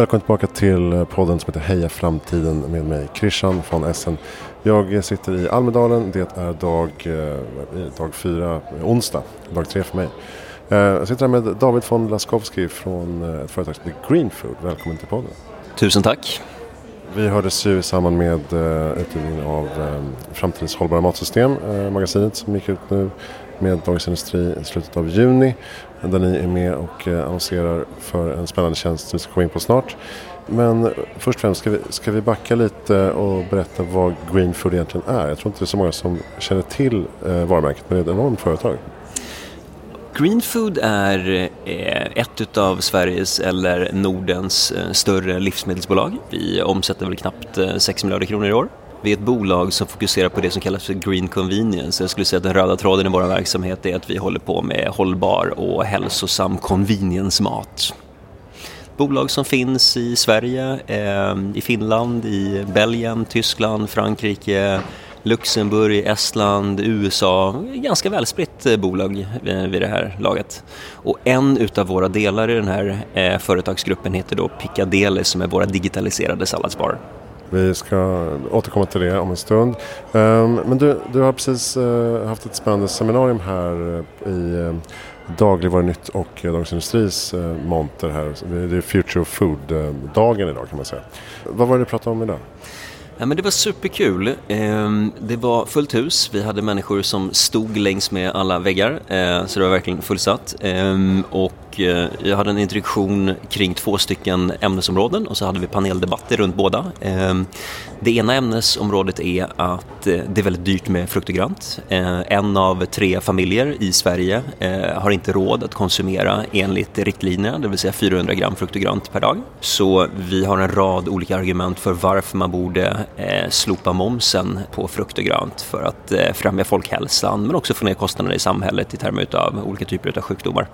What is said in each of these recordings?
Välkommen tillbaka till podden som heter Heja Framtiden med mig Christian von Essen. Jag sitter i Almedalen. Det är dag, eh, dag fyra, onsdag, dag tre för mig. Eh, jag sitter här med David von Laskowski från eh, ett företag som heter Greenfood. Välkommen till podden. Tusen tack. Vi hördes ju i samband med utgivningen av Framtidens hållbara matsystem, magasinet som gick ut nu med Dagens Industri i slutet av juni. Där ni är med och eh, annonserar för en spännande tjänst som vi ska komma in på snart. Men först och främst ska vi, ska vi backa lite och berätta vad Green Food egentligen är. Jag tror inte det är så många som känner till eh, varumärket men det är ett enormt företag. Green Food är eh, ett av Sveriges eller Nordens större livsmedelsbolag. Vi omsätter väl knappt 6 miljarder kronor i år. Vi är ett bolag som fokuserar på det som kallas för green convenience. Jag skulle säga att den röda tråden i vår verksamhet är att vi håller på med hållbar och hälsosam convenience-mat. Bolag som finns i Sverige, eh, i Finland, i Belgien, Tyskland, Frankrike, Luxemburg, Estland, USA. Ganska välspritt eh, bolag eh, vid det här laget. Och en utav våra delar i den här företagsgruppen heter då Piccadilly som är våra digitaliserade salladsbar. Vi ska återkomma till det om en stund. Ehm, men du, du har precis eh, haft ett spännande seminarium här eh, i eh, Dagligvarunytt och Dagens Industris monter här. Det är Future of Food-dagen idag kan man säga. Vad var det du pratade om idag? Ja, men det var superkul. Ehm, det var fullt hus. Vi hade människor som stod längs med alla väggar, eh, så det var verkligen fullsatt. Ehm, och eh, jag hade en introduktion kring två stycken ämnesområden och så hade vi paneldebatter runt båda. Ehm, det ena ämnesområdet är att eh, det är väldigt dyrt med frukt och grönt. En av tre familjer i Sverige har inte råd att konsumera enligt riktlinjerna, det vill säga 400 gram frukt och grönt per dag. Så vi har en rad olika argument för varför man borde Eh, slopa momsen på frukt och grönt för att eh, främja folkhälsan men också få ner kostnaderna i samhället i termer av olika typer av sjukdomar.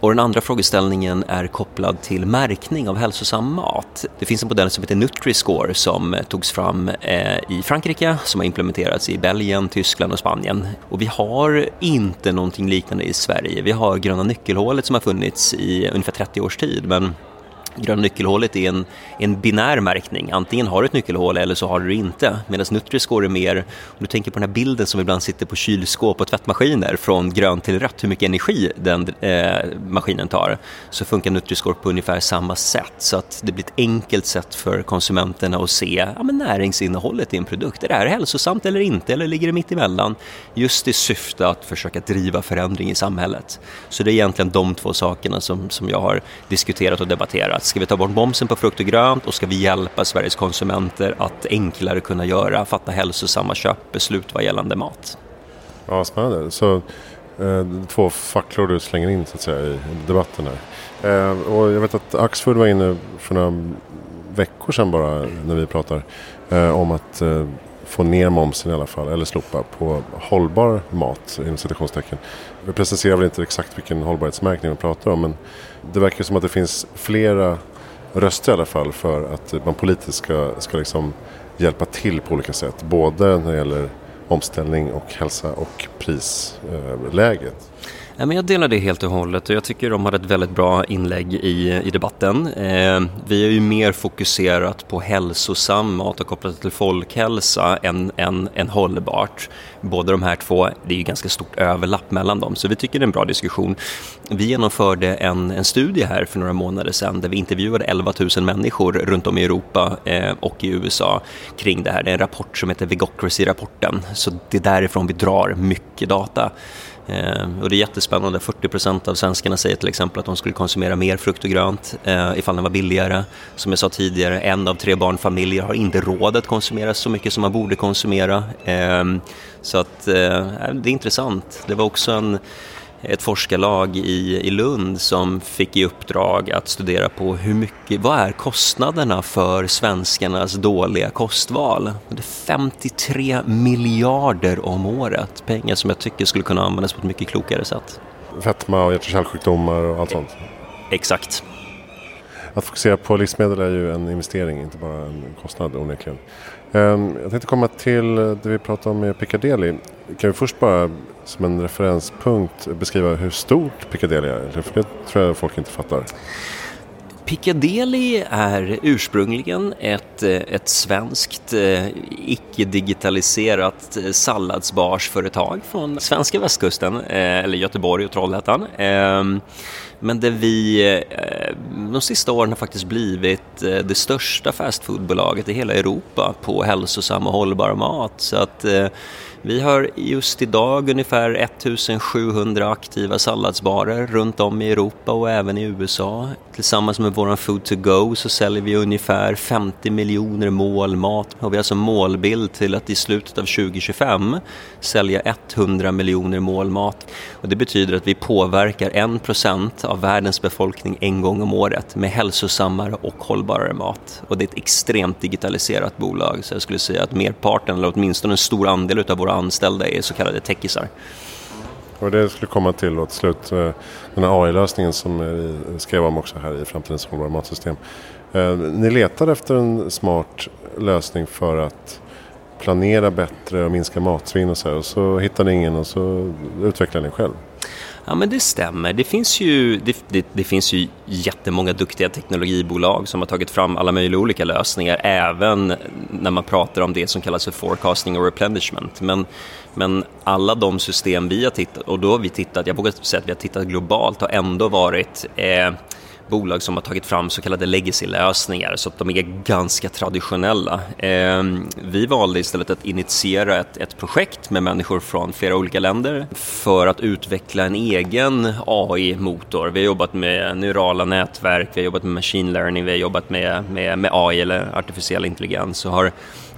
Och den andra frågeställningen är kopplad till märkning av hälsosam mat. Det finns en modell som heter Nutri-Score som eh, togs fram eh, i Frankrike som har implementerats i Belgien, Tyskland och Spanien. Och vi har inte någonting liknande i Sverige. Vi har gröna nyckelhålet som har funnits i ungefär 30 års tid men gröna nyckelhålet är en, en binär märkning. Antingen har du ett nyckelhål eller så har du det inte. Medan Nutri-Score är mer, om du tänker på den här bilden som ibland sitter på kylskåp och tvättmaskiner från grönt till rött, hur mycket energi den eh, maskinen tar, så funkar Nutri-Score på ungefär samma sätt. Så att det blir ett enkelt sätt för konsumenterna att se ja, men näringsinnehållet i en produkt. Är det här hälsosamt eller inte, eller ligger det mitt emellan? Just i syfte att försöka driva förändring i samhället. Så det är egentligen de två sakerna som, som jag har diskuterat och debatterat Ska vi ta bort momsen på frukt och grönt och ska vi hjälpa Sveriges konsumenter att enklare kunna göra, fatta hälsosamma köpbeslut vad gällande mat? Ja, spännande. Så eh, två facklor du slänger in så att säga i debatten här. Eh, och jag vet att Axfood var inne för några veckor sedan bara när vi pratar eh, om att eh, få ner momsen i alla fall, eller slopa, på hållbar mat inom citationstecken. Vi preciserar väl inte exakt vilken hållbarhetsmärkning vi pratar om men det verkar som att det finns flera röster i alla fall för att man politiskt ska, ska liksom hjälpa till på olika sätt. Både när det gäller omställning och hälsa och prisläget. Men jag delar det helt och hållet och jag tycker de hade ett väldigt bra inlägg i, i debatten. Eh, vi är ju mer fokuserat på hälsosam mat och kopplat till folkhälsa än, än, än hållbart. Båda de här två, det är ju ganska stort överlapp mellan dem så vi tycker det är en bra diskussion. Vi genomförde en, en studie här för några månader sedan där vi intervjuade 11 000 människor runt om i Europa eh, och i USA kring det här. Det är en rapport som heter Vigocracy-rapporten så det är därifrån vi drar mycket data. Eh, och det är jättespännande, 40% av svenskarna säger till exempel att de skulle konsumera mer frukt och grönt eh, ifall den var billigare. Som jag sa tidigare, en av tre barnfamiljer har inte råd att konsumera så mycket som man borde konsumera. Eh, så att eh, det är intressant. Det var också en ett forskarlag i, i Lund som fick i uppdrag att studera på hur mycket, vad är kostnaderna för svenskarnas dåliga kostval? Det är 53 miljarder om året, pengar som jag tycker skulle kunna användas på ett mycket klokare sätt. Fetma och hjärt och kärlsjukdomar och allt sånt? Exakt. Att fokusera på livsmedel är ju en investering, inte bara en kostnad onekligen. Ehm, jag tänkte komma till det vi pratade om med Piccadilly. Kan vi först bara som en referenspunkt beskriva hur stort Piccadilly är? För det tror jag folk inte fattar. Piccadilly är ursprungligen ett, eh, ett svenskt eh, icke-digitaliserat eh, salladsbarsföretag från svenska västkusten, eller Göteborg och Trollhättan. Ehm, men där vi de sista åren har faktiskt blivit det största fastfoodbolaget i hela Europa på hälsosam och hållbar mat. Så att vi har just idag ungefär 1700 aktiva salladsbarer runt om i Europa och även i USA. Tillsammans med våran Food to Go så säljer vi ungefär 50 miljoner mål mat och vi har som målbild till att i slutet av 2025 sälja 100 miljoner mål mat. Och det betyder att vi påverkar 1% av världens befolkning en gång om året med hälsosammare och hållbarare mat. Och det är ett extremt digitaliserat bolag så jag skulle säga att merparten, eller åtminstone en stor andel av våra anställda är så kallade techisar. Och det skulle komma till då till slut. Eh, den här AI-lösningen som vi skrev om också här i Framtidens hållbara matsystem. Eh, ni letar efter en smart lösning för att planera bättre och minska matsvinn och så här. Och så hittar ni ingen och så utvecklar ni själv. Ja men det stämmer. Det finns, ju, det, det, det, finns ju jättemånga duktiga teknologibolag som har tagit fram alla möjliga olika lösningar även när man pratar om det som kallas för forecasting och replenishment. Men, men alla de system vi har tittat, och då har vi tittat, jag vågar säga att vi har tittat globalt, har ändå varit eh, bolag som har tagit fram så kallade legacy-lösningar så att de är ganska traditionella. Ehm, vi valde istället att initiera ett, ett projekt med människor från flera olika länder för att utveckla en egen AI-motor. Vi har jobbat med neurala nätverk, vi har jobbat med machine learning, vi har jobbat med, med, med AI eller artificiell intelligens och har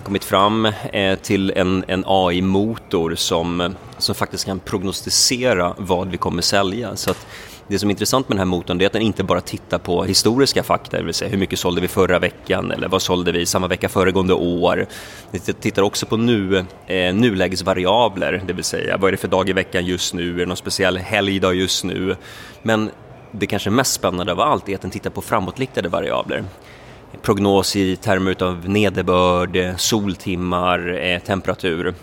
kommit fram eh, till en, en AI-motor som, som faktiskt kan prognostisera vad vi kommer sälja. Så att det som är intressant med den här motorn är att den inte bara tittar på historiska fakta, det vill säga hur mycket sålde vi förra veckan eller vad sålde vi samma vecka föregående år. Den tittar också på nu, eh, nulägesvariabler, det vill säga vad är det för dag i veckan just nu, är det någon speciell helgdag just nu. Men det kanske mest spännande av allt är att den tittar på framåtliktade variabler prognos i termer av nederbörd, eh, soltimmar, eh, temperatur.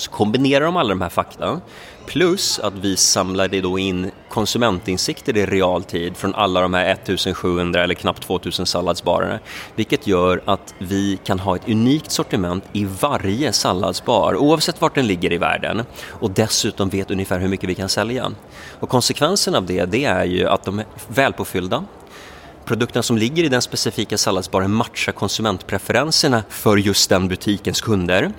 Så kombinerar de alla de här fakta plus att vi samlade då in konsumentinsikter i realtid från alla de här 1700 eller knappt 2000 salladsbarerna. Vilket gör att vi kan ha ett unikt sortiment i varje salladsbar oavsett vart den ligger i världen och dessutom vet ungefär hur mycket vi kan sälja. Och konsekvensen av det, det är ju att de är välpåfyllda, produkterna som ligger i den specifika salladsbaren matchar konsumentpreferenserna för just den butikens kunder.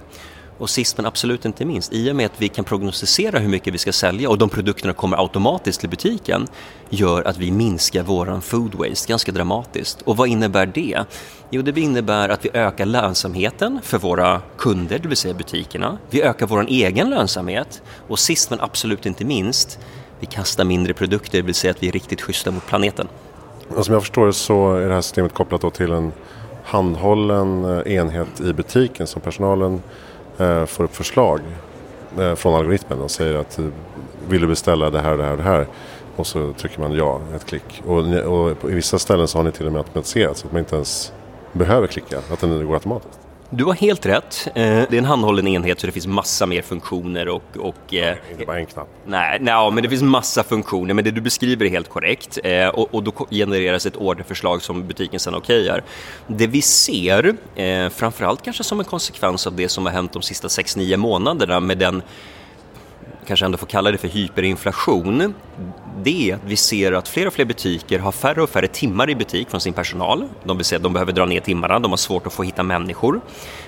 Och sist men absolut inte minst, i och med att vi kan prognostisera hur mycket vi ska sälja och de produkterna kommer automatiskt till butiken gör att vi minskar våran food waste ganska dramatiskt. Och vad innebär det? Jo, det innebär att vi ökar lönsamheten för våra kunder, det vill säga butikerna. Vi ökar vår egen lönsamhet och sist men absolut inte minst, vi kastar mindre produkter, det vill säga att vi är riktigt schyssta mot planeten. Alltså, och som jag förstår det så är det här systemet kopplat till en handhållen eh, enhet i butiken som personalen Eh, får upp förslag eh, från algoritmen och säger att eh, vill du beställa det här, det här, det här och så trycker man ja, ett klick. Och, och i vissa ställen så har ni till och med automatiserat så att man inte ens behöver klicka, att den går automatiskt. Du har helt rätt. Eh, det är en handhållen enhet så det finns massa mer funktioner och... och eh, inte bara en knapp. Nej, nej, men det finns massa funktioner. Men det du beskriver är helt korrekt. Eh, och, och då genereras ett orderförslag som butiken sen okejar. Det vi ser, framförallt kanske som en konsekvens av det som har hänt de sista 6-9 månaderna med den kanske ändå får kalla det för hyperinflation, det är att vi ser att fler och fler butiker har färre och färre timmar i butik från sin personal. De vill säga att de behöver dra ner timmarna, de har svårt att få hitta människor.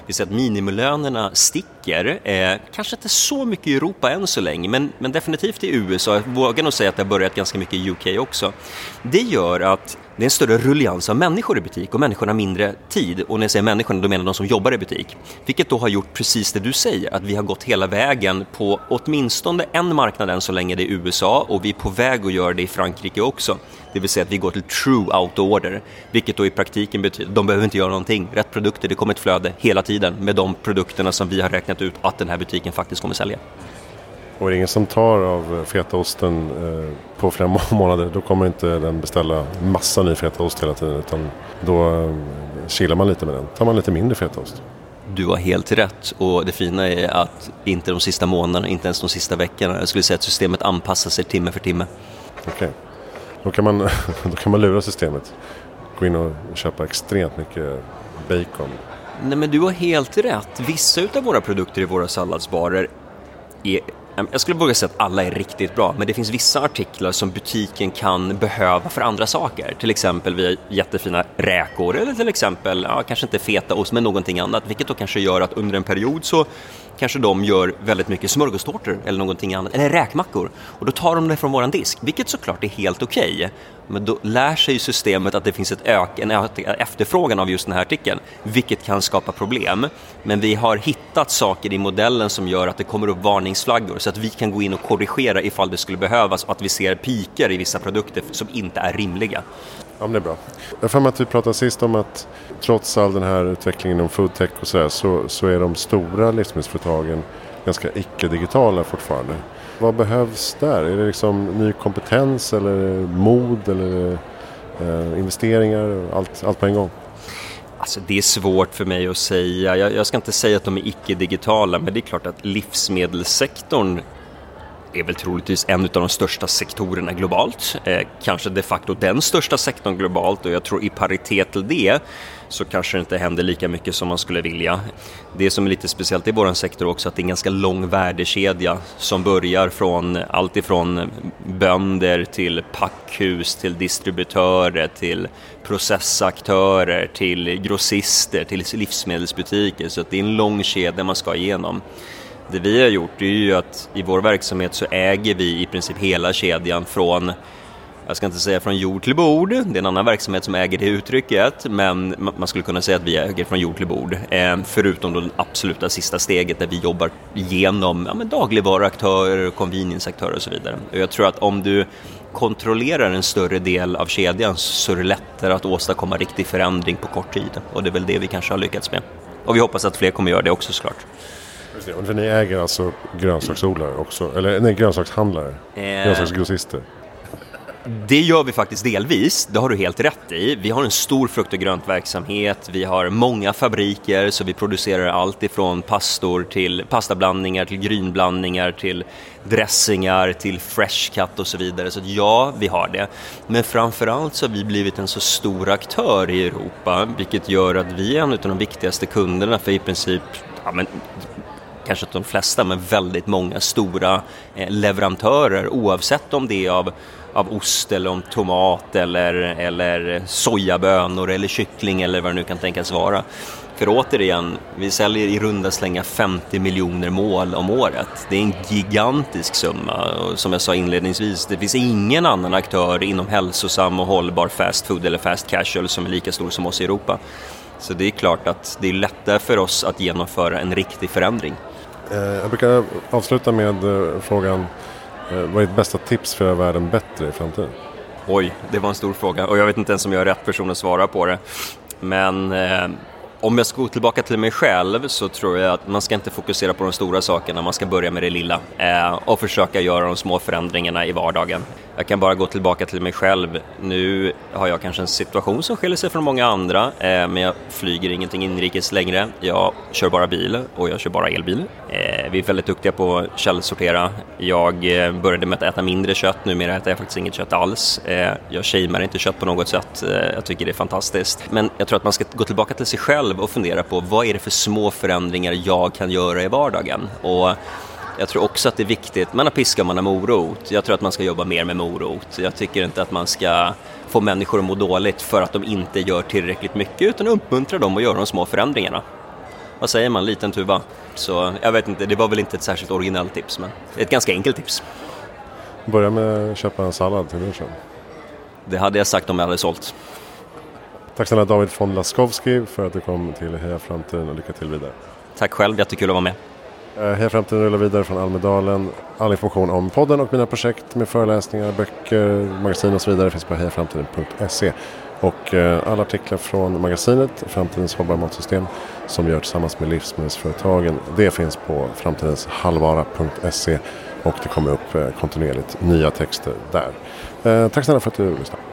Vi ser att minimilönerna sticker, eh, kanske inte så mycket i Europa än så länge, men, men definitivt i USA. Jag vågar nog säga att det har börjat ganska mycket i UK också. Det gör att det är en större rullians av människor i butik och människorna har mindre tid. Och när jag säger människorna, då menar de som jobbar i butik. Vilket då har gjort precis det du säger, att vi har gått hela vägen på åtminstone en marknad än så länge, det är USA, och vi är på väg att göra det i Frankrike också. Det vill säga att vi går till true out order, vilket då i praktiken betyder att de behöver inte göra någonting. Rätt produkter, det kommer ett flöde hela tiden med de produkterna som vi har räknat ut att den här butiken faktiskt kommer sälja. Och är det ingen som tar av fetaosten eh, på flera månader då kommer inte den beställa massa ny fetaost hela tiden utan då eh, kilar man lite med den. tar man lite mindre fetaost. Du har helt rätt och det fina är att inte de sista månaderna, inte ens de sista veckorna. Jag skulle säga att systemet anpassar sig timme för timme. Okej, okay. då, kan man, då kan man lura systemet. gå in och köpa extremt mycket bacon. Nej men du har helt rätt. Vissa utav våra produkter i våra salladsbarer är jag skulle våga säga att alla är riktigt bra, men det finns vissa artiklar som butiken kan behöva för andra saker. Till exempel vi har jättefina räkor eller till exempel, ja, kanske inte fetaost, men någonting annat, vilket då kanske gör att under en period så kanske de gör väldigt mycket smörgåstårtor eller någonting annat, eller räkmackor. Och då tar de det från våran disk, vilket såklart är helt okej. Okay. Men då lär sig systemet att det finns ett ök, en efterfrågan av just den här artikeln, vilket kan skapa problem. Men vi har hittat saker i modellen som gör att det kommer upp varningsflaggor så att vi kan gå in och korrigera ifall det skulle behövas och att vi ser pikar i vissa produkter som inte är rimliga. Ja, men det är bra. Jag har att vi pratade sist om att trots all den här utvecklingen inom foodtech och sådär så, så är de stora livsmedelsföretagen ganska icke-digitala fortfarande. Vad behövs där? Är det liksom ny kompetens eller mod eller eh, investeringar? Allt, allt på en gång? Alltså det är svårt för mig att säga. Jag, jag ska inte säga att de är icke-digitala, men det är klart att livsmedelssektorn är väl troligtvis en av de största sektorerna globalt. Eh, kanske de facto den största sektorn globalt och jag tror i paritet till det så kanske det inte händer lika mycket som man skulle vilja. Det som är lite speciellt i vår sektor också att det är en ganska lång värdekedja som börjar från allt ifrån bönder till packhus till distributörer till processaktörer till grossister till livsmedelsbutiker så det är en lång kedja man ska igenom. Det vi har gjort är ju att i vår verksamhet så äger vi i princip hela kedjan från jag ska inte säga från jord till bord, det är en annan verksamhet som äger det uttrycket, men man skulle kunna säga att vi äger från jord till bord. Eh, förutom då det absoluta sista steget där vi jobbar genom ja, dagligvaruaktörer, convenienceaktörer och så vidare. Och jag tror att om du kontrollerar en större del av kedjan så är det lättare att åstadkomma riktig förändring på kort tid. Och det är väl det vi kanske har lyckats med. Och vi hoppas att fler kommer göra det också såklart. För ni äger alltså grönsaksodlare också? Eller nej, grönsakshandlare? Eh... Grönsaksgrossister? Det gör vi faktiskt delvis, det har du helt rätt i. Vi har en stor frukt och gröntverksamhet, vi har många fabriker så vi producerar allt ifrån pastor till pastablandningar till grynblandningar till dressingar till fresh cut och så vidare. Så ja, vi har det. Men framförallt så har vi blivit en så stor aktör i Europa vilket gör att vi är en av de viktigaste kunderna för i princip ja, men, kanske inte de flesta, men väldigt många stora eh, leverantörer oavsett om det är av, av ost eller om tomat eller, eller sojabönor eller kyckling eller vad det nu kan tänkas vara. För återigen, vi säljer i runda slänga 50 miljoner mål om året. Det är en gigantisk summa och som jag sa inledningsvis, det finns ingen annan aktör inom hälsosam och hållbar fast food eller fast casual som är lika stor som oss i Europa. Så det är klart att det är lättare för oss att genomföra en riktig förändring. Eh, jag brukar avsluta med eh, frågan eh, vad är ditt bästa tips för att göra världen bättre i framtiden? Oj, det var en stor fråga och jag vet inte ens om jag är rätt person att svara på det. Men om jag ska gå tillbaka till mig själv så tror jag att man ska inte fokusera på de stora sakerna, man ska börja med det lilla eh, och försöka göra de små förändringarna i vardagen. Jag kan bara gå tillbaka till mig själv. Nu har jag kanske en situation som skiljer sig från många andra, eh, men jag flyger ingenting inrikes längre. Jag kör bara bil och jag kör bara elbil. Eh, vi är väldigt duktiga på att källsortera. Jag började med att äta mindre kött, numera äter jag faktiskt inget kött alls. Jag shamear inte kött på något sätt, jag tycker det är fantastiskt. Men jag tror att man ska gå tillbaka till sig själv och fundera på vad är det för små förändringar jag kan göra i vardagen? Och jag tror också att det är viktigt, man har piska man har morot. Jag tror att man ska jobba mer med morot. Jag tycker inte att man ska få människor att må dåligt för att de inte gör tillräckligt mycket utan uppmuntra dem att göra de små förändringarna. Vad säger man, liten tuva? Så jag vet inte, det var väl inte ett särskilt originellt tips men ett ganska enkelt tips. Börja med att köpa en sallad till lunchen. Det hade jag sagt om jag hade sålt. Tack snälla David von Laskowski för att du kom till Heja Framtiden och lycka till vidare. Tack själv, jättekul att vara med. Eh, Heja Framtiden rullar vidare från Almedalen. All information om podden och mina projekt med föreläsningar, böcker, magasin och så vidare finns på hejaframtiden.se. Och eh, alla artiklar från magasinet Framtidens hållbara matsystem som vi gör tillsammans med livsmedelsföretagen. Det finns på framtidenshalvara.se och det kommer upp eh, kontinuerligt nya texter där. Tack snälla för att du lyssnade.